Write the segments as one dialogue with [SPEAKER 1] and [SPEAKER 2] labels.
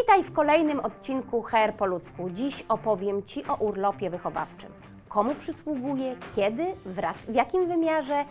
[SPEAKER 1] Witaj w kolejnym odcinku HR po ludzku. Dziś opowiem Ci o urlopie wychowawczym. Komu przysługuje, kiedy, w, jakim wymiarze,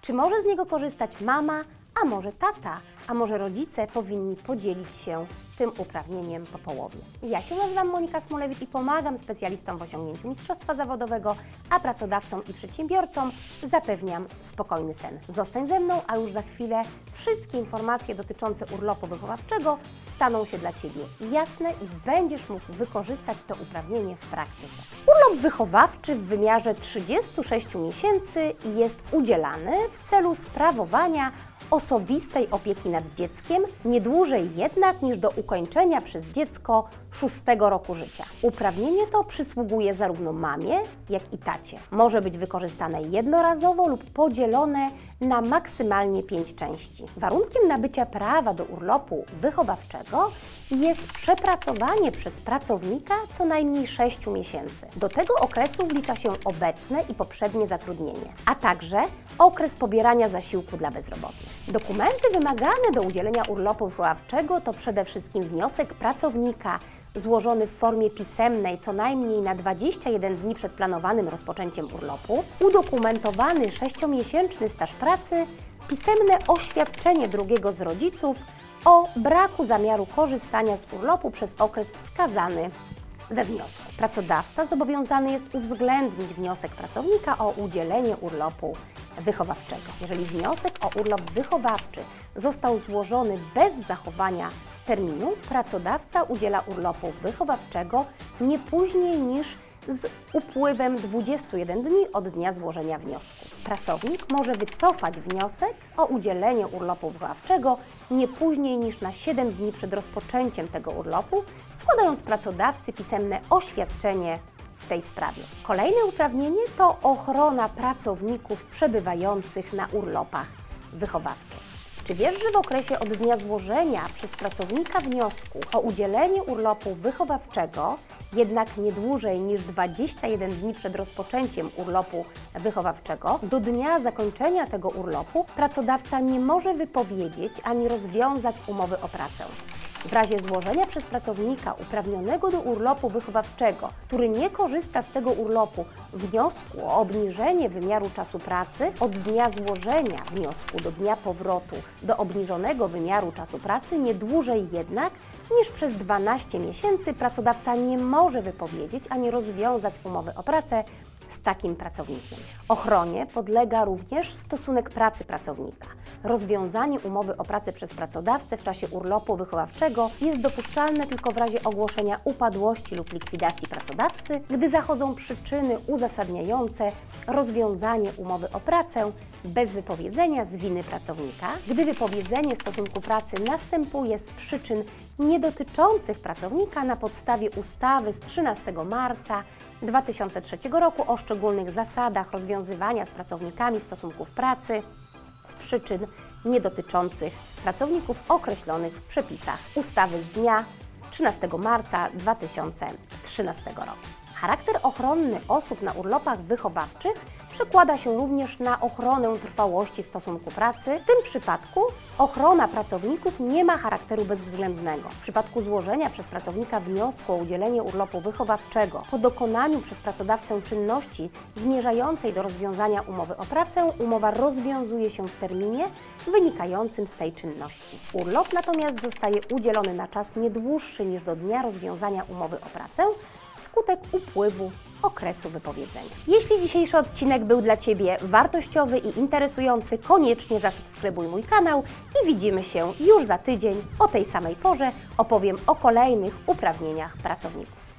[SPEAKER 1] czy może z niego korzystać mama, a może tata, a może rodzice powinni podzielić się tym uprawnieniem po połowie. Ja się nazywam Monika Smolewicz i pomagam specjalistom w osiągnięciu mistrzostwa zawodowego, a pracodawcom i przedsiębiorcom zapewniam spokojny sen. Zostań ze mną, a już za chwilę wszystkie informacje dotyczące urlopu wychowawczego staną się dla Ciebie jasne i będziesz mógł wykorzystać to uprawnienie w praktyce. Urlop wychowawczy w wymiarze 36 miesięcy jest udzielany w celu sprawowania osobistej opieki nad dzieckiem, nie dłużej jednak niż do ukończenia przez dziecko szóstego roku życia. Uprawnienie to przysługuje zarówno mamie, jak i tacie. Może być wykorzystane jednorazowo lub podzielone na maksymalnie pięć części. Warunkiem nabycia prawa do urlopu wychowawczego jest przepracowanie przez pracownika co najmniej 6 miesięcy. Do tego okresu wlicza się obecne i poprzednie zatrudnienie, a także okres pobierania zasiłku dla bezrobotnych. Dokumenty wymagane do udzielenia urlopu wychowawczego to przede wszystkim wniosek pracownika złożony w formie pisemnej co najmniej na 21 dni przed planowanym rozpoczęciem urlopu, udokumentowany 6-miesięczny staż pracy, pisemne oświadczenie drugiego z rodziców o braku zamiaru korzystania z urlopu przez okres wskazany we wniosku. Pracodawca zobowiązany jest uwzględnić wniosek pracownika o udzielenie urlopu wychowawczego. Jeżeli wniosek o urlop wychowawczy został złożony bez zachowania terminu, pracodawca udziela urlopu wychowawczego nie później niż z upływem 21 dni od dnia złożenia wniosku. Pracownik może wycofać wniosek o udzielenie urlopu wychowawczego nie później niż na 7 dni przed rozpoczęciem tego urlopu, składając pracodawcy pisemne oświadczenie w tej sprawie. Kolejne uprawnienie to ochrona pracowników przebywających na urlopach wychowawczych. Czy wiesz, że w okresie od dnia złożenia przez pracownika wniosku o udzielenie urlopu wychowawczego, jednak nie dłużej niż 21 dni przed rozpoczęciem urlopu wychowawczego, do dnia zakończenia tego urlopu pracodawca nie może wypowiedzieć ani rozwiązać umowy o pracę. W razie złożenia przez pracownika uprawnionego do urlopu wychowawczego, który nie korzysta z tego urlopu, wniosku o obniżenie wymiaru czasu pracy od dnia złożenia wniosku do dnia powrotu do obniżonego wymiaru czasu pracy, nie dłużej jednak niż przez 12 miesięcy pracodawca nie może wypowiedzieć ani rozwiązać umowy o pracę z takim pracownikiem. Ochronie podlega również stosunek pracy pracownika. Rozwiązanie umowy o pracę przez pracodawcę w czasie urlopu wychowawczego jest dopuszczalne tylko w razie ogłoszenia upadłości lub likwidacji pracodawcy, gdy zachodzą przyczyny uzasadniające rozwiązanie umowy o pracę bez wypowiedzenia z winy pracownika, gdy wypowiedzenie stosunku pracy następuje z przyczyn nie dotyczących pracownika na podstawie ustawy z 13 marca 2003 roku o szczególnych zasadach rozwiązywania z pracownikami stosunków pracy z przyczyn nie dotyczących pracowników określonych w przepisach ustawy z dnia 13 marca 2013 roku. Charakter ochronny osób na urlopach wychowawczych przekłada się również na ochronę trwałości stosunku pracy. W tym przypadku ochrona pracowników nie ma charakteru bezwzględnego. W przypadku złożenia przez pracownika wniosku o udzielenie urlopu wychowawczego po dokonaniu przez pracodawcę czynności zmierzającej do rozwiązania umowy o pracę, umowa rozwiązuje się w terminie wynikającym z tej czynności. Urlop natomiast zostaje udzielony na czas nie dłuższy niż do dnia rozwiązania umowy o pracę, wskutek upływu okresu wypowiedzenia. Jeśli dzisiejszy odcinek był dla Ciebie wartościowy i interesujący, koniecznie zasubskrybuj mój kanał i widzimy się już za tydzień o tej samej porze. Opowiem o kolejnych uprawnieniach pracowników.